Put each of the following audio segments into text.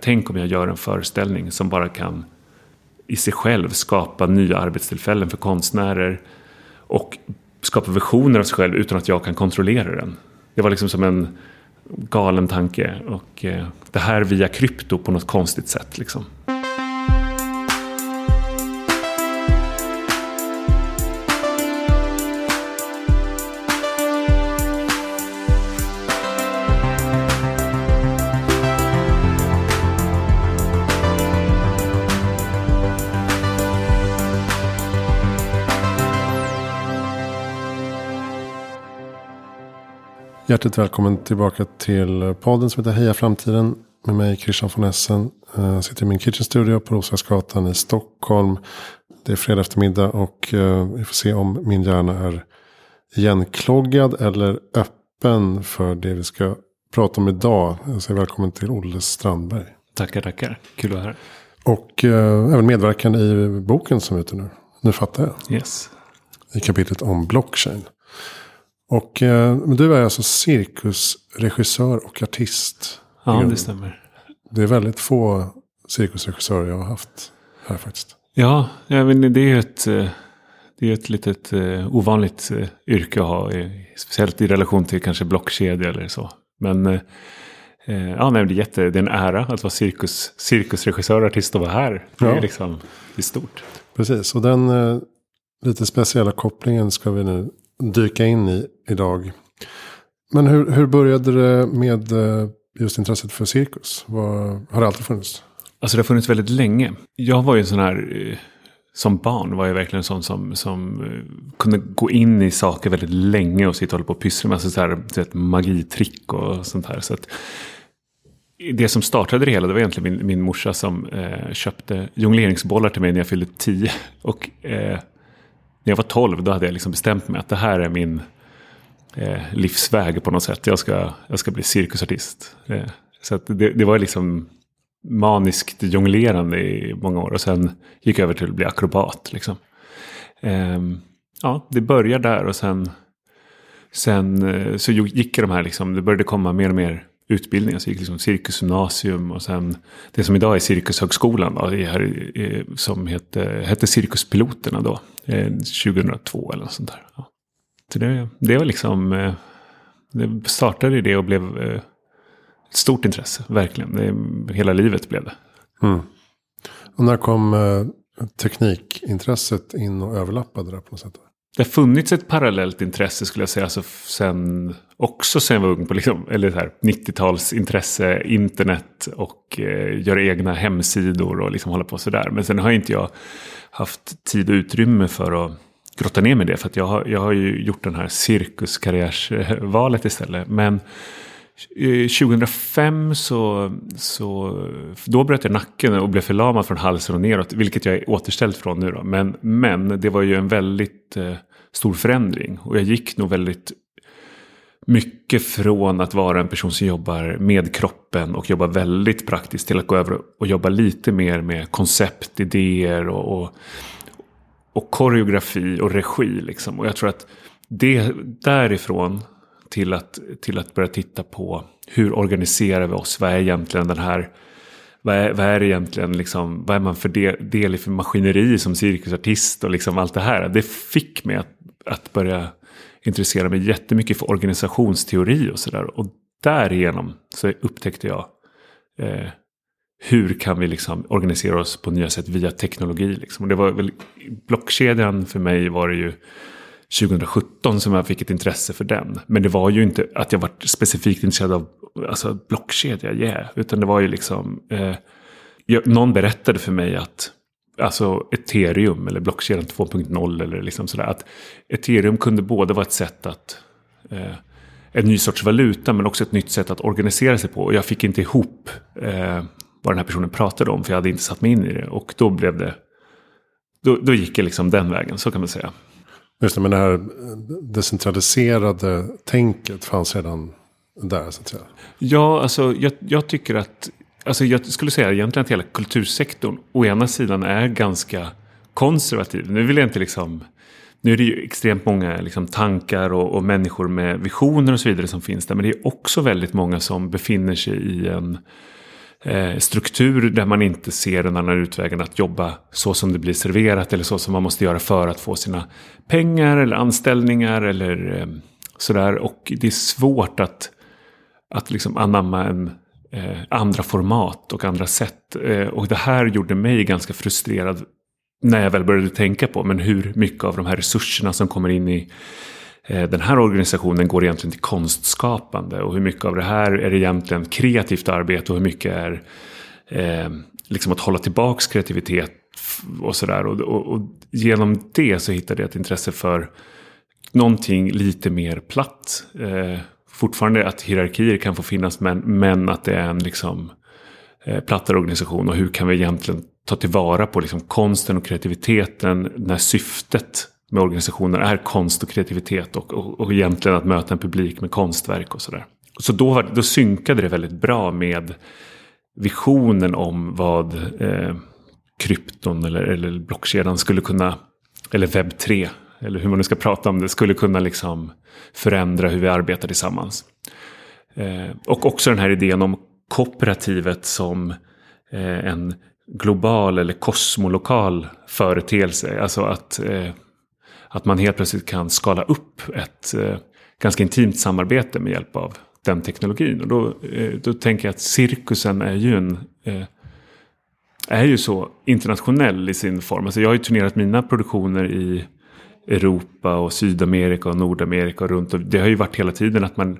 Tänk om jag gör en föreställning som bara kan i sig själv skapa nya arbetstillfällen för konstnärer. Och skapa visioner av sig själv utan att jag kan kontrollera den. Det var liksom som en galen tanke. Och eh, det här via krypto på något konstigt sätt. Liksom. Hjärtligt välkommen tillbaka till podden som heter Heja Framtiden. Med mig Christian von Essen. Jag sitter i min kitchen studio på Roslagsgatan i Stockholm. Det är fredag eftermiddag och eh, vi får se om min hjärna är igenkloggad eller öppen för det vi ska prata om idag. Jag säger välkommen till Olle Strandberg. Tackar, tackar. Kul att vara här. Och eh, även medverkande i boken som är ute nu. Nu fattar jag. Yes. I kapitlet om blockchain. Och eh, du är alltså cirkusregissör och artist. Ja, det stämmer. Det är väldigt få cirkusregissörer jag har haft här faktiskt. Ja, ja men det är ett, eh, det är ett litet uh, ovanligt uh, yrke att ha. Speciellt i relation till kanske blockkedja eller så. Men ja, nej, det, är jätte, det är en ära att vara cirkus, cirkusregissör och artist och vara här. Det är liksom det är stort. Precis, och den lite speciella kopplingen ska vi nu dyka in i idag. Men hur, hur började det med eh, just intresset för cirkus? Var, har det alltid funnits? Alltså det har funnits väldigt länge. Jag var ju en sån här, eh, som barn var jag verkligen en sån som, som eh, kunde gå in i saker väldigt länge och sitta och hålla på och pyssla med alltså så här, vet, magitrick och sånt här. Så att, det som startade det hela det var egentligen min, min morsa som eh, köpte jongleringsbollar till mig när jag fyllde tio. Och eh, när jag var 12 då hade jag liksom bestämt mig att det här är min eh, livsväg på något sätt. Jag ska, jag ska bli cirkusartist. Eh, så det, det, var liksom maniskt jonglerande i många år. Och sen gick jag över till att bli akrobat. Liksom. Eh, ja, det började där och sen, sen eh, så gick de här, liksom, det började komma mer och mer utbildningar. Så gick liksom cirkusgymnasium och sen det som idag är Cirkushögskolan. Då, här, eh, som hette, hette Cirkuspiloterna då. Eh, 2002 eller något sånt där. Ja. Så det, det var liksom, eh, det startade i det och blev ett stort intresse, verkligen. Det, hela livet blev det. Mm. Och när kom teknikintresset in och överlappade det på något sätt? Det har funnits ett parallellt intresse skulle jag säga. Alltså sen, också sen jag var ung. På liksom, eller 90-talsintresse, internet och eh, göra egna hemsidor och liksom hålla på sådär. Men sen har inte jag haft tid och utrymme för att grotta ner mig i det. För att jag har, jag har ju gjort den här cirkuskarriärsvalet istället. Men eh, 2005 så, så då bröt jag nacken och blev förlamad från halsen och neråt. Vilket jag är återställd från nu då. Men, men det var ju en väldigt eh, stor förändring. Och jag gick nog väldigt mycket från att vara en person som jobbar med kroppen och jobbar väldigt praktiskt till att gå över och jobba lite mer med koncept, idéer och, och, och koreografi och regi. Liksom. Och jag tror att det därifrån till att, till att börja titta på hur organiserar vi oss? Vad är egentligen den här vad är, vad är egentligen liksom, vad är man för del, del i för maskineri som cirkusartist och liksom allt det här. Det fick mig att, att börja intressera mig jättemycket för organisationsteori och sådär. Och därigenom så upptäckte jag eh, hur kan vi liksom organisera oss på nya sätt via teknologi. Liksom. Och det var väl, blockkedjan för mig var det ju 2017 som jag fick ett intresse för den. Men det var ju inte att jag var specifikt intresserad av alltså, blockkedja, yeah. Utan det var ju liksom, eh, jag, någon berättade för mig att alltså ethereum eller blockkedjan 2.0 eller liksom sådär. Att ethereum kunde både vara ett sätt att eh, en ny sorts valuta men också ett nytt sätt att organisera sig på. Och jag fick inte ihop eh, vad den här personen pratade om för jag hade inte satt mig in i det. Och då blev det, då, då gick jag liksom den vägen, så kan man säga. Just det, men det här eh, decentraliserade tänket fanns redan där så att säga. Ja, alltså jag, jag tycker att, alltså jag skulle säga egentligen att hela kultursektorn å ena sidan är ganska konservativ. Nu vill jag inte liksom, nu är det ju extremt många liksom tankar och, och människor med visioner och så vidare som finns där. Men det är också väldigt många som befinner sig i en eh, struktur där man inte ser en annan utväg än att jobba så som det blir serverat eller så som man måste göra för att få sina pengar eller anställningar eller eh, sådär. Och det är svårt att, att liksom anamma en eh, andra format och andra sätt. Eh, och det här gjorde mig ganska frustrerad när jag väl började tänka på men hur mycket av de här resurserna som kommer in i eh, den här organisationen går egentligen till konstskapande och hur mycket av det här är egentligen kreativt arbete och hur mycket är eh, liksom att hålla tillbaks kreativitet och sådär. Och, och, och, genom det så hittade jag ett intresse för någonting lite mer platt. Eh, fortfarande att hierarkier kan få finnas men, men att det är en liksom eh, plattare organisation och hur kan vi egentligen ta tillvara på liksom konsten och kreativiteten när syftet med organisationer är konst och kreativitet och, och, och egentligen att möta en publik med konstverk och sådär. Så då, var, då synkade det väldigt bra med visionen om vad eh, krypton eller, eller blockkedjan skulle kunna, eller webb 3, eller hur man nu ska prata om det, skulle kunna liksom förändra hur vi arbetar tillsammans. Eh, och också den här idén om kooperativet som eh, en global eller kosmolokal företeelse. Alltså att, eh, att man helt plötsligt kan skala upp ett eh, ganska intimt samarbete med hjälp av den teknologin. Och då, eh, då tänker jag att cirkusen är ju en eh, är ju så internationell i sin form. Alltså jag har ju turnerat mina produktioner i Europa och Sydamerika och Nordamerika och runt. Och det har ju varit hela tiden att man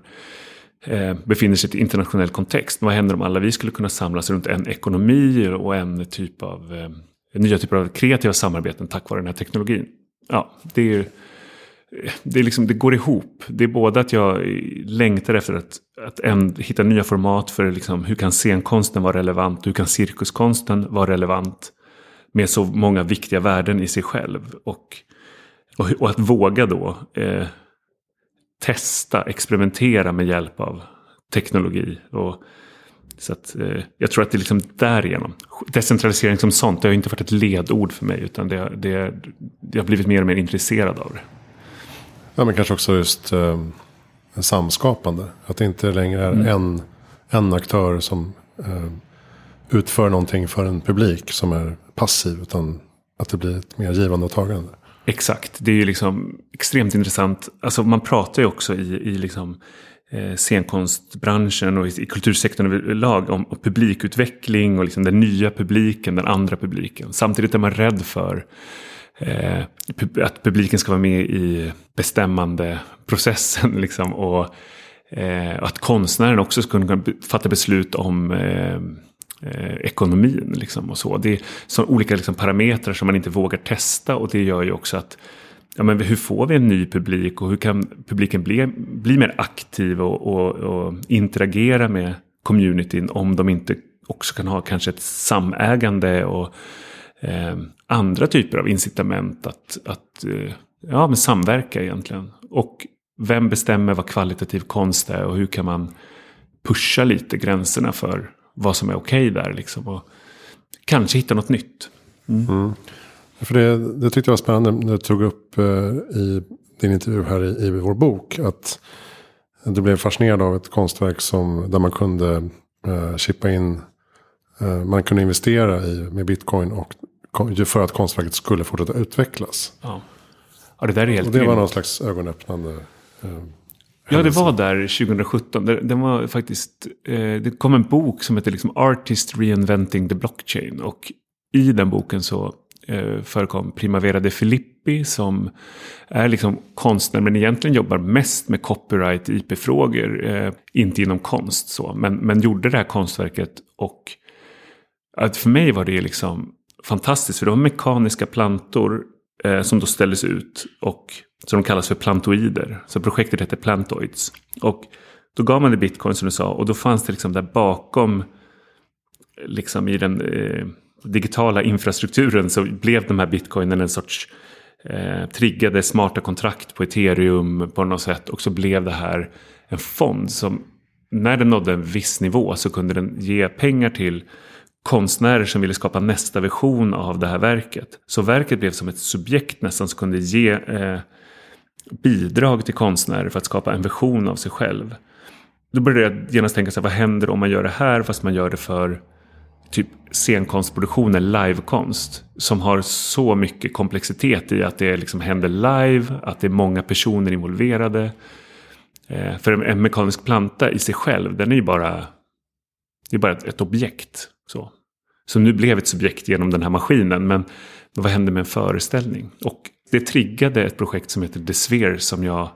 eh, befinner sig i ett internationell kontext. Vad händer om alla vi skulle kunna samlas runt en ekonomi och en typ av eh, nya typer av kreativa samarbeten tack vare den här teknologin? Ja, det är det, är liksom, det går ihop. Det är både att jag längtar efter att, att en, hitta nya format för liksom, hur kan scenkonsten vara relevant, hur kan cirkuskonsten vara relevant med så många viktiga värden i sig själv. Och, och, och att våga då eh, testa, experimentera med hjälp av teknologi. Och, så att, eh, jag tror att det är liksom därigenom. Decentralisering som sånt det har inte varit ett ledord för mig. Utan det, det, jag har blivit mer och mer intresserad av det. Ja, men kanske också just eh, samskapande. Att det inte längre är mm. en, en aktör som eh, utför någonting för en publik som är passiv. Utan att det blir ett mer givande och tagande. Exakt, det är ju liksom extremt intressant. Alltså man pratar ju också i, i liksom, eh, scenkonstbranschen och i, i kultursektorn överlag om, om publikutveckling och liksom den nya publiken, den andra publiken. Samtidigt är man rädd för eh, att publiken ska vara med i bestämmande processen. Liksom, och eh, att konstnären också ska kunna fatta beslut om eh, ekonomin. Liksom, och så. Det är så olika liksom, parametrar som man inte vågar testa och det gör ju också att ja, men hur får vi en ny publik och hur kan publiken bli, bli mer aktiv och, och, och interagera med communityn om de inte också kan ha kanske ett samägande och eh, andra typer av incitament att, att eh, ja, men samverka egentligen. Och vem bestämmer vad kvalitativ konst är och hur kan man pusha lite gränserna för vad som är okej okay där. Liksom, och kanske hitta något nytt. Mm. Mm. För det, det tyckte jag var spännande när du tog upp eh, i din intervju här i, i vår bok. Att du blev fascinerad av ett konstverk som, där man kunde eh, chippa in. Eh, man kunde investera i, med bitcoin och för att konstverket skulle fortsätta utvecklas. Ja, ja det där är helt Och det var någon slags ögonöppnande. Eh, Ja, det var där 2017. Det, det var faktiskt, eh, det kom en bok som heter liksom Artist Reinventing the Blockchain. Och i den boken så eh, förekom Primavera de Filippi som är liksom konstnär men egentligen jobbar mest med copyright IP-frågor. Eh, inte inom konst så, men, men gjorde det här konstverket. Och att för mig var det liksom fantastiskt för det var mekaniska plantor som då ställdes ut. Och så de kallas för plantoider. Så projektet heter Plantoids. Och då gav man det bitcoin som du sa. Och då fanns det liksom där bakom. Liksom i den eh, digitala infrastrukturen så blev de här bitcoinen en sorts eh, triggade smarta kontrakt på ethereum på något sätt. Och så blev det här en fond som när den nådde en viss nivå så kunde den ge pengar till konstnärer som ville skapa nästa version av det här verket. Så verket blev som ett subjekt nästan som kunde ge eh, bidrag till konstnärer för att skapa en version av sig själv. Då började jag genast tänka sig vad händer om man gör det här fast man gör det för typ scenkonstproduktioner, livekonst. Som har så mycket komplexitet i att det liksom händer live, att det är många personer involverade. Eh, för en, en, mekanisk planta i sig själv, den är ju bara, det är bara ett, ett objekt. Så. Som nu blev ett subjekt genom den här maskinen. Men vad händer med en föreställning? Och det triggade ett projekt som heter The Sphere som jag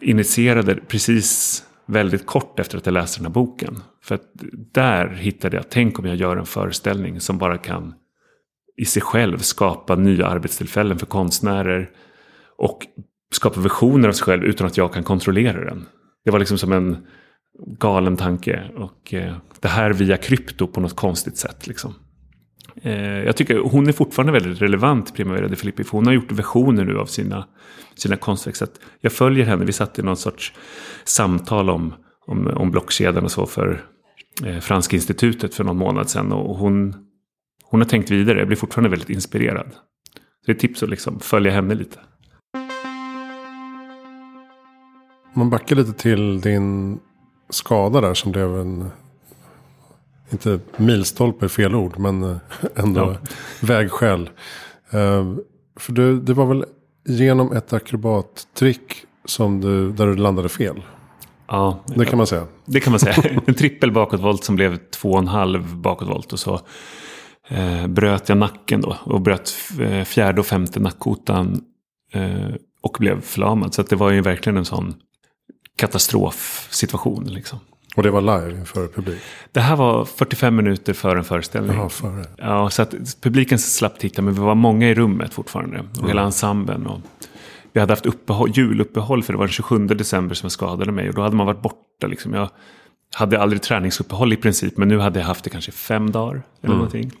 initierade precis väldigt kort efter att jag läste den här boken. För att där hittade jag, tänk om jag gör en föreställning som bara kan i sig själv skapa nya arbetstillfällen för konstnärer. Och skapa visioner av sig själv utan att jag kan kontrollera den. Det var liksom som en galen tanke. Och eh, det här via krypto på något konstigt sätt. Liksom. Eh, jag tycker hon är fortfarande väldigt relevant, Primavera de Filippi. För hon har gjort versioner nu av sina, sina konstverk. Så jag följer henne. Vi satt i någon sorts samtal om, om, om blockkedjan och så för eh, Franska institutet för någon månad sedan. Och hon, hon har tänkt vidare. Jag blir fortfarande väldigt inspirerad. Så det är ett tips att liksom följa henne lite. Om man backar lite till din skada där som blev en inte milstolpe är fel ord, men eh, ändå ja. vägskäl. Uh, för du, det var väl genom ett akrobattrick som du, där du landade fel? Ja, det kan man säga. Det kan man säga. En trippel bakåtvolt som blev två och en halv bakåtvolt. Och så eh, bröt jag nacken då. Och bröt eh, fjärde och femte nackkotan. Eh, och blev förlamad. Så det var ju verkligen en sån katastrofsituation. Liksom. Och det var live inför publik? Det här var 45 minuter före en föreställning. Jaha, före. Ja, så att publiken slapp titta, men vi var många i rummet fortfarande. Och mm. hela ensemblen. Och vi hade haft uppehåll, juluppehåll, för det var den 27 december som jag skadade mig. Och då hade man varit borta. Liksom. Jag hade aldrig träningsuppehåll i princip, men nu hade jag haft det kanske fem dagar. Eller mm. någonting.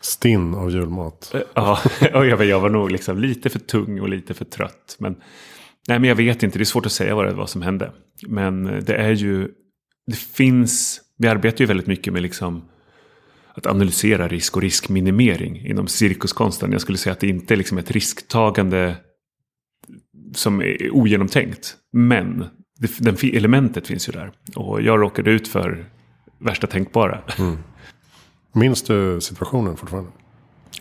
Stinn av julmat. Eh, ja, och jag, jag var nog liksom lite för tung och lite för trött. Men, nej, men jag vet inte, det är svårt att säga vad det var som hände. Men eh, det är ju det finns, vi arbetar ju väldigt mycket med liksom att analysera risk och riskminimering inom cirkuskonsten. Jag skulle säga att det inte är liksom ett risktagande som är ogenomtänkt. Men det, elementet finns ju där. Och jag råkade ut för värsta tänkbara. Mm. Minns du situationen fortfarande?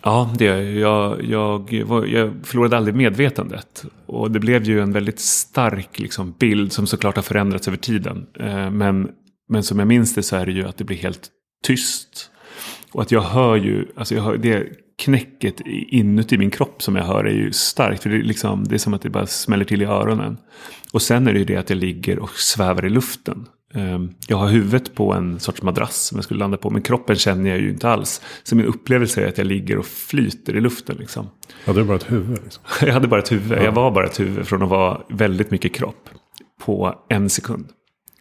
Ja, det jag, jag, jag förlorade aldrig medvetandet. Och det blev ju en väldigt stark liksom, bild som såklart har förändrats över tiden. Eh, men, men som jag minns det så är det ju att det blir helt tyst. Och att jag hör ju, alltså jag hör, det knäcket inuti min kropp som jag hör är ju starkt. För det är, liksom, det är som att det bara smäller till i öronen. Och sen är det ju det att jag ligger och svävar i luften. Ehm, jag har huvudet på en sorts madrass som jag skulle landa på. Men kroppen känner jag ju inte alls. Så min upplevelse är att jag ligger och flyter i luften. Liksom. Hade du bara ett huvud? Liksom? jag hade bara ett huvud. Ja. Jag var bara ett huvud från att vara väldigt mycket kropp. På en sekund.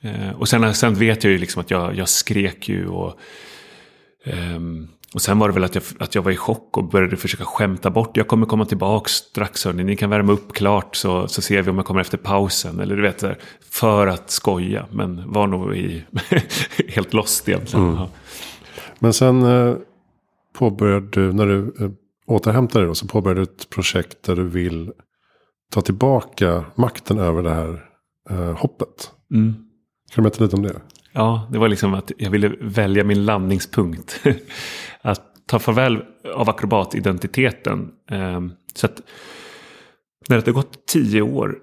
Ehm, och sen, sen vet jag ju liksom att jag, jag skrek ju. och... Um, och sen var det väl att jag, att jag var i chock och började försöka skämta bort. Jag kommer komma tillbaka strax hörni. Ni kan värma upp klart så, så ser vi om jag kommer efter pausen. Eller du vet, där, för att skoja. Men var nog i, helt lost egentligen. Mm. Men sen eh, påbörjade du, när du eh, återhämtade dig då, så påbörjade du ett projekt där du vill ta tillbaka makten över det här eh, hoppet. Mm. Kan du berätta lite om det? Ja, det var liksom att jag ville välja min landningspunkt. att ta farväl av akrobatidentiteten. Ehm, så att när det hade gått tio år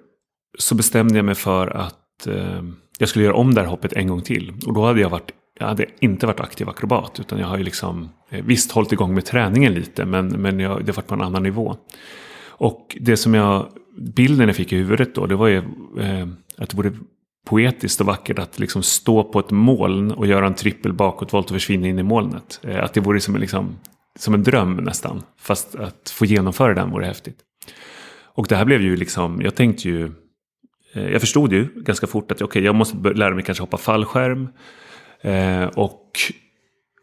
så bestämde jag mig för att ehm, jag skulle göra om det här hoppet en gång till. Och då hade jag varit jag hade inte varit aktiv akrobat. Utan jag har ju liksom eh, visst hållit igång med träningen lite. Men, men jag, det har varit på en annan nivå. Och det som jag, bilden jag fick i huvudet då. Det var ju eh, att det vore poetiskt och vackert att liksom stå på ett moln och göra en trippel bakåtvolt och försvinna in i molnet. Eh, att det vore som en, liksom, som en dröm nästan. Fast att få genomföra den vore häftigt. Och det här blev ju liksom, jag tänkte ju, eh, jag förstod ju ganska fort att okay, jag måste lära mig kanske hoppa fallskärm. Eh, och,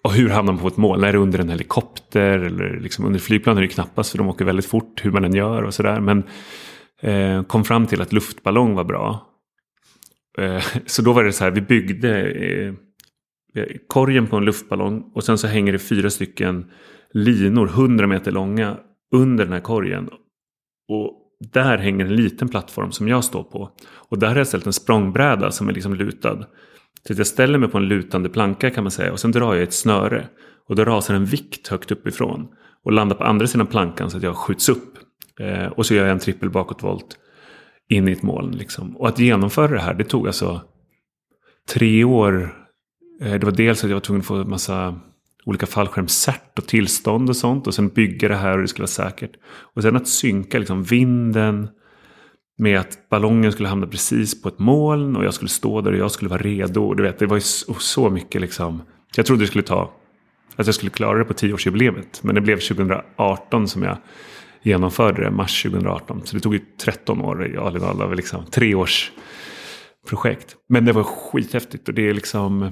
och hur hamnar man på ett moln? Är det under en helikopter eller liksom under flygplan är det knappast för de åker väldigt fort hur man än gör och sådär. Men eh, kom fram till att luftballong var bra. Eh, så då var det så här, vi byggde eh, eh, korgen på en luftballong och sen så hänger det fyra stycken linor, 100 meter långa, under den här korgen. Och där hänger en liten plattform som jag står på. Och där har jag ställt en språngbräda som är liksom lutad. Så att jag ställer mig på en lutande planka kan man säga och sen drar jag ett snöre. Och då rasar en vikt högt uppifrån. Och landar på andra sidan plankan så att jag skjuts upp. Eh, och så gör jag en trippel bakåtvolt in i ett moln. Liksom. Och att genomföra det här, det tog alltså tre år. Eh, det var dels att jag var tvungen att få en massa olika fallskärmscert och tillstånd och sånt. Och sen bygga det här och det skulle vara säkert. Och sen att synka liksom vinden med att ballongen skulle hamna precis på ett moln och jag skulle stå där och jag skulle vara redo. Du vet, det var ju så, så mycket liksom. Jag trodde det skulle ta, att jag skulle klara det på tioårsjubileet. Men det blev 2018 som jag genomförde det, mars 2018. Så det tog ju 13 år i all in all, liksom tre års projekt. Men det var skithäftigt och det är liksom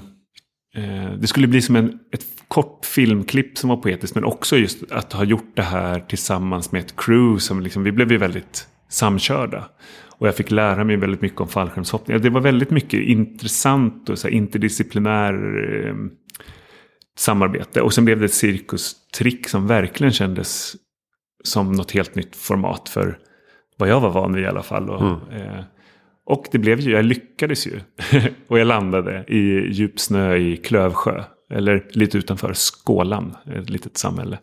eh, det skulle bli som en, ett kort filmklipp som var poetiskt. Men också just att ha gjort det här tillsammans med ett crew. Som liksom, vi blev ju väldigt samkörda. Och jag fick lära mig väldigt mycket om fallskärmshoppning. Det var väldigt mycket intressant och så interdisciplinär eh, samarbete. Och sen blev det ett cirkustrick som verkligen kändes som något helt nytt format för vad jag var van vid i alla fall. Och, mm. eh, och det blev ju, jag lyckades ju. och jag landade i djup snö i Klövsjö. Eller lite utanför Skålan, ett litet samhälle.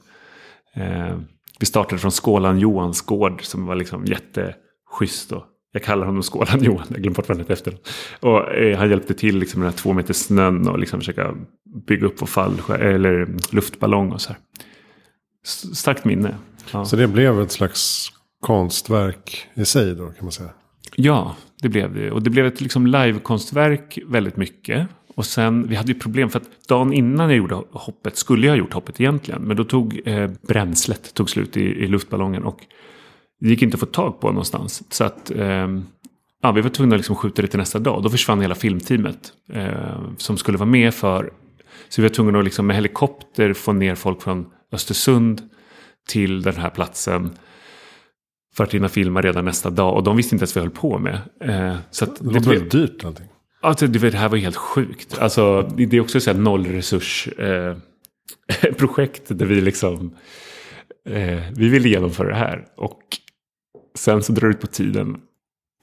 Eh, vi startade från Skålan Johans gård som var liksom jätteschysst. Och jag kallar honom Skålan Johan, jag glömde bort vad han hette efter. Och eh, han hjälpte till liksom med den här två meter snön och liksom försöka bygga upp vår fallskär, eller luftballong och så här. Starkt minne. Ja. Så det blev ett slags konstverk i sig då kan man säga? Ja, det blev det. Och det blev ett liksom livekonstverk väldigt mycket. Och sen, vi hade ju problem för att dagen innan jag gjorde hoppet skulle jag ha gjort hoppet egentligen. Men då tog eh, bränslet tog slut i, i, luftballongen och det gick inte att få tag på någonstans. Så att eh, ja, vi var tvungna att liksom skjuta det till nästa dag. Då försvann hela filmteamet eh, som skulle vara med för. Så vi var tvungna att liksom med helikopter få ner folk från Östersund till den här platsen för att hinna filma redan nästa dag. Och de visste inte ens vad vi höll på med. Eh, så det, det låter väldigt dyrt allting. Alltså, det här var helt sjukt. Alltså, det är också ett nollresurs-projekt eh, där vi liksom... Eh, vi ville genomföra det här. Och sen så drar det ut på tiden.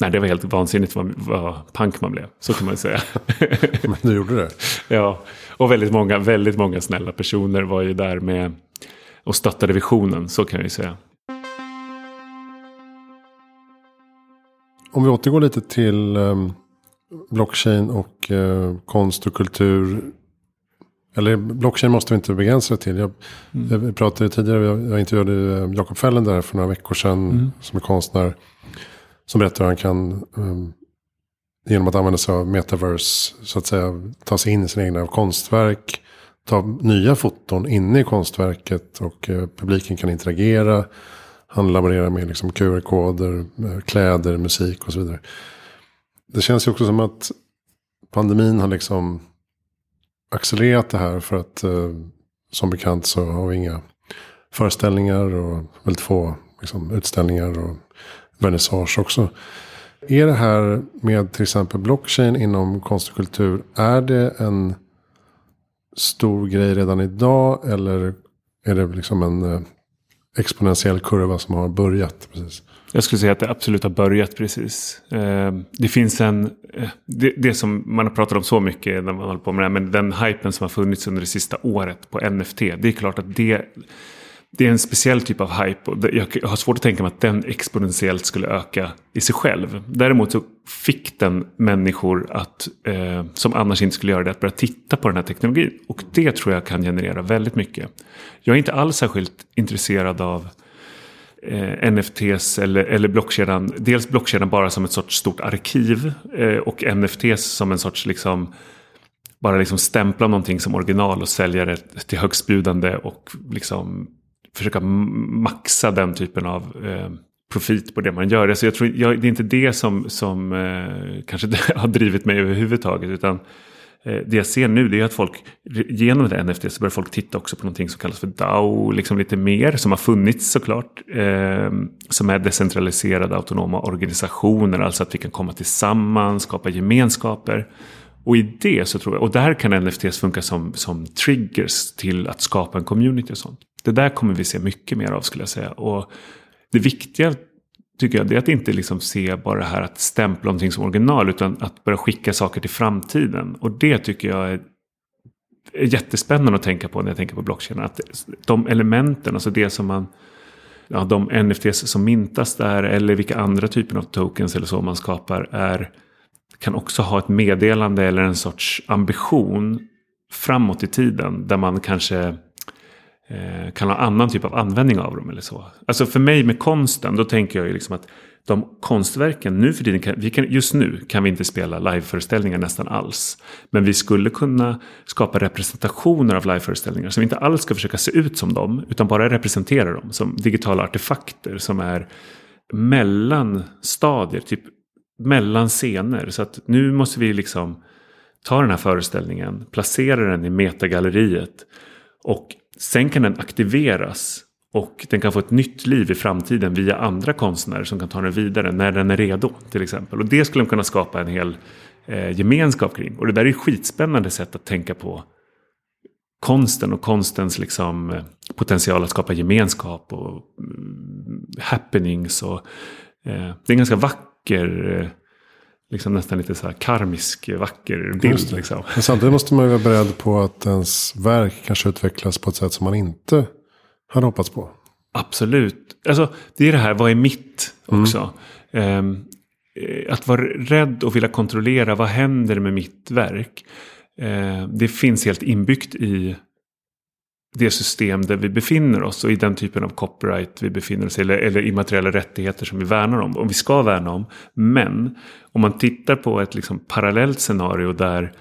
Nej, det var helt vansinnigt vad, vad pank man blev. Så kan man säga. Men du gjorde det? ja, och väldigt många, väldigt många snälla personer var ju där med och stöttade visionen. Så kan jag ju säga. Om vi återgår lite till um blockchain och eh, konst och kultur. Eller blockchain måste vi inte begränsa det till. Jag, mm. jag pratade tidigare, jag, jag intervjuade eh, Jakob Fällen där för några veckor sedan. Mm. Som är konstnär. Som berättar hur han kan um, genom att använda sig av metaverse så att säga ta sig in i sina egna konstverk. Ta nya foton inne i konstverket och eh, publiken kan interagera. Han laborerar med liksom QR-koder, eh, kläder, musik och så vidare. Det känns ju också som att pandemin har liksom accelererat det här. För att eh, som bekant så har vi inga föreställningar och väldigt få liksom, utställningar och vernissage också. Är det här med till exempel blockchain inom konst och kultur, är det en stor grej redan idag? Eller är det liksom en eh, exponentiell kurva som har börjat precis? Jag skulle säga att det absolut har börjat precis. Eh, det finns en, eh, det, det, som man har pratat om så mycket när man håller på med det här, men den hypen som har funnits under det sista året på NFT. Det är klart att det, det är en speciell typ av hype. Och jag har svårt att tänka mig att den exponentiellt skulle öka i sig själv. Däremot så fick den människor att, eh, som annars inte skulle göra det, att börja titta på den här teknologin. Och det tror jag kan generera väldigt mycket. Jag är inte alls särskilt intresserad av eh, NFTs eller, eller blockkedjan. Dels blockkedjan bara som ett sorts stort arkiv eh, och NFTs som en sorts liksom bara liksom stämpla någonting som original och sälja det till högstbjudande och liksom försöka maxa den typen av eh, profit på det man gör. Alltså jag tror, jag, det är inte det som, som eh, kanske har drivit mig överhuvudtaget. Utan Eh, det jag ser nu det är att folk genom det NFT så börjar folk titta också på någonting som kallas för DAO. Liksom lite mer som har funnits såklart. Eh, som är decentraliserade autonoma organisationer. Alltså att vi kan komma tillsammans, skapa gemenskaper. Och i det så tror jag, och där kan NFTs funka som, som triggers till att skapa en community och sånt. Det där kommer vi se mycket mer av skulle jag säga. Och det viktiga tycker jag, det är att inte liksom se bara det här att stämpla någonting som original, utan att börja skicka saker till framtiden. Och det tycker jag är, jättespännande att tänka på när jag tänker på blockchain. Att de elementen, alltså det som man, ja, de NFTs som mintas där, eller vilka andra typer av tokens eller så man skapar, är, kan också ha ett meddelande eller en sorts ambition framåt i tiden, där man kanske Eh, kan ha annan typ av användning av dem eller så. Alltså för mig med konsten, då tänker jag ju liksom att de konstverken nu för tiden, kan, vi kan, just nu kan vi inte spela liveföreställningar nästan alls. Men vi skulle kunna skapa representationer av liveföreställningar som inte alls ska försöka se ut som dem, utan bara representera dem som digitala artefakter som är mellan stadier, typ mellan scener. Så att nu måste vi liksom ta den här föreställningen, placera den i metagalleriet och Sen kan den aktiveras och den kan få ett nytt liv i framtiden via andra konstnärer som kan ta den vidare när den är redo till exempel. Och det skulle de kunna skapa en hel eh, gemenskap kring. Och det där är ett skitspännande sätt att tänka på konsten och konstens liksom, eh, potential att skapa gemenskap och mm, happenings. Och, eh, det är en ganska vacker eh, liksom nästan lite så här karmisk, vacker bild. Liksom. Men samtidigt måste man ju vara beredd på att ens verk kanske utvecklas på ett sätt som man inte hade hoppats på. Absolut. Alltså, det är det här, vad är mitt också? Mm. Um, att vara rädd och vilja kontrollera, vad händer med mitt verk? Uh, det finns helt inbyggt i det system där vi befinner oss och i den typen av copyright vi befinner oss eller, eller immateriella rättigheter som vi värnar om och vi ska värna om. Men om man tittar på ett liksom parallellt scenario där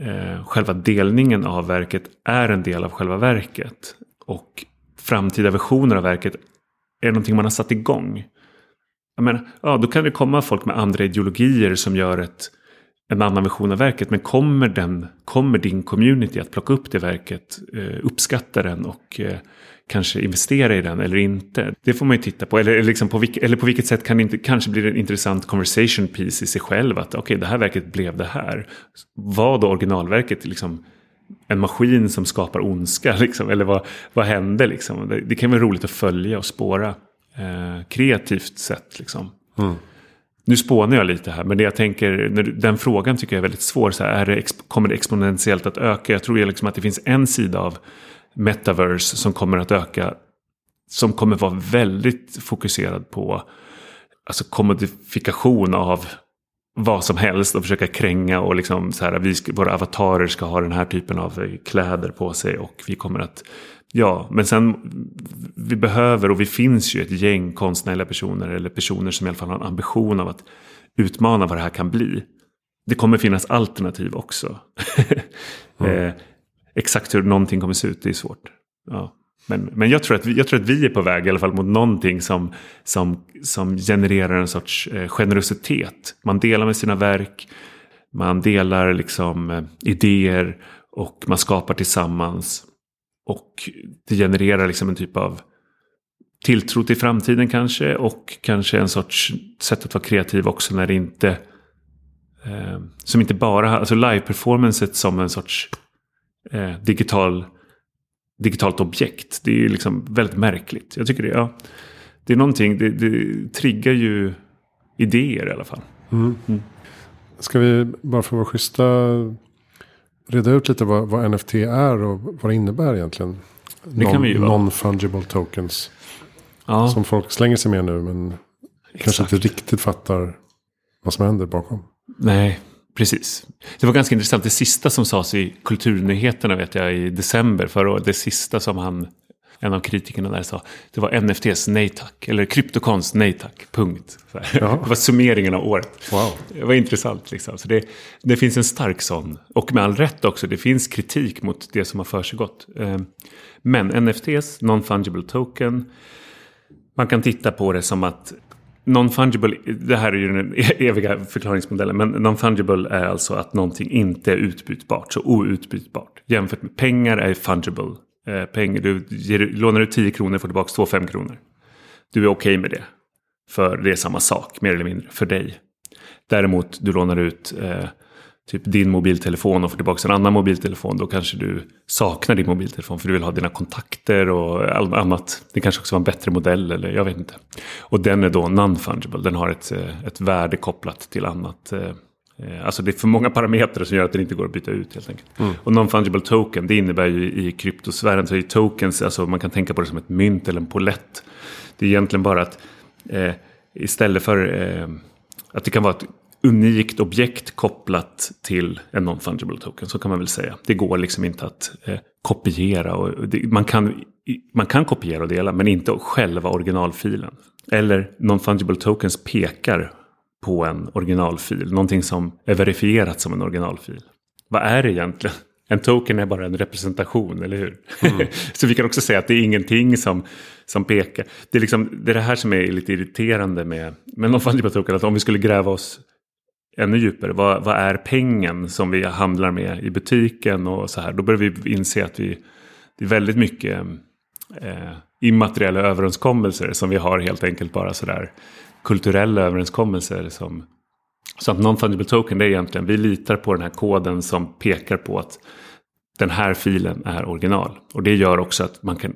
eh, själva delningen av verket är en del av själva verket och framtida versioner av verket är någonting man har satt igång. Jag menar, ja, då kan det komma folk med andra ideologier som gör ett en annan version av verket. Men kommer, den, kommer din community att plocka upp det verket, eh, uppskatta den och eh, kanske investera i den eller inte? Det får man ju titta på. Eller, liksom på, vilk, eller på vilket sätt kan det inte, kanske blir det en intressant conversation piece i sig själv. Att okej, okay, det här verket blev det här. Var då originalverket liksom en maskin som skapar ondska? Liksom, eller vad, vad hände? Liksom? Det, det kan vara roligt att följa och spåra. Eh, kreativt sett liksom. Mm. Nu spånar jag lite här, men det jag tänker, den frågan tycker jag är väldigt svår. Så här, är det, kommer det exponentiellt att öka? Jag tror liksom att det finns en sida av metaverse som kommer att öka. Som kommer vara väldigt fokuserad på alltså kommodifikation av vad som helst och försöka kränga och liksom så här, vi våra avatarer ska ha den här typen av eh, kläder på sig och vi kommer att Ja, men sen vi behöver och vi finns ju ett gäng konstnärliga personer eller personer som i alla fall har en ambition av att utmana vad det här kan bli. Det kommer finnas alternativ också. mm. eh, exakt hur någonting kommer se ut, det är svårt. Ja. Men, men jag, tror att vi, jag tror att vi är på väg i alla fall mot någonting som, som, som genererar en sorts eh, generositet. Man delar med sina verk, man delar liksom eh, idéer och man skapar tillsammans. Och det genererar liksom en typ av tilltro till framtiden kanske. Och kanske en sorts sätt att vara kreativ också när det inte... Eh, som inte bara alltså live-performancet som en sorts eh, digital, digitalt objekt. Det är ju liksom väldigt märkligt. Jag tycker det, ja, det är någonting, det, det triggar ju idéer i alla fall. Mm. Mm. Ska vi bara för att vara schyssta reda ut lite vad, vad, NFT är och vad det innebär egentligen. Det non, kan vi ju Non-fungible tokens. Ja. Som folk slänger sig med nu men Exakt. kanske inte riktigt fattar vad som händer bakom. Nej, precis. Det var ganska intressant. Det sista som sades i kulturnyheterna vet jag i december förra året. Det sista som han en av kritikerna där sa det var NFTs nej tack. Eller kryptokonst nej tack. Punkt. Ja. Det var summeringen av året. Wow. Det var intressant. Liksom. Så det, det finns en stark sån. Och med all rätt också. Det finns kritik mot det som har försiggått. Eh, men NFTs, non-fungible token. Man kan titta på det som att Non-fungible, det här är ju den eviga förklaringsmodellen, men non-fungible är alltså att någonting inte är utbytbart, så outbytbart. Jämfört med pengar är fungible, eh, pengar. Du ger, lånar ut 10 kronor får tillbaka 2 5 kronor. Du är okej okay med det. För det är samma sak, mer eller mindre, för dig. Däremot du lånar ut eh, typ din mobiltelefon och får tillbaka en annan mobiltelefon. Då kanske du saknar din mobiltelefon för du vill ha dina kontakter och annat. Det kanske också var en bättre modell eller jag vet inte. Och den är då non-fungible. Den har ett, eh, ett värde kopplat till annat. Eh, Eh, alltså det är för många parametrar som gör att den inte går att byta ut helt enkelt. Mm. Och non-fungible token det innebär ju i kryptosfären så är tokens, alltså man kan tänka på det som ett mynt eller en polett. Det är egentligen bara att eh, istället för eh, att det kan vara ett unikt objekt kopplat till en non-fungible token. Så kan man väl säga. Det går liksom inte att eh, kopiera. Och det, man, kan, man kan kopiera och dela men inte själva originalfilen. Eller non-fungible tokens pekar på en originalfil. Någonting som är verifierat som en originalfil. Vad är det egentligen? En token är bara en representation, eller hur? Mm. så vi kan också säga att det är ingenting som, som pekar. Det är, liksom, det är det här som är lite irriterande med, med non-fungible token. Att om vi skulle gräva oss ännu djupare. Vad, vad, är pengen som vi handlar med i butiken och så här. Då börjar vi inse att vi, det är väldigt mycket eh, immateriella överenskommelser som vi har helt enkelt bara sådär kulturella överenskommelser som så att non-fungible token det är egentligen vi litar på den här koden som pekar på att den här filen är original. Och det gör också att man kan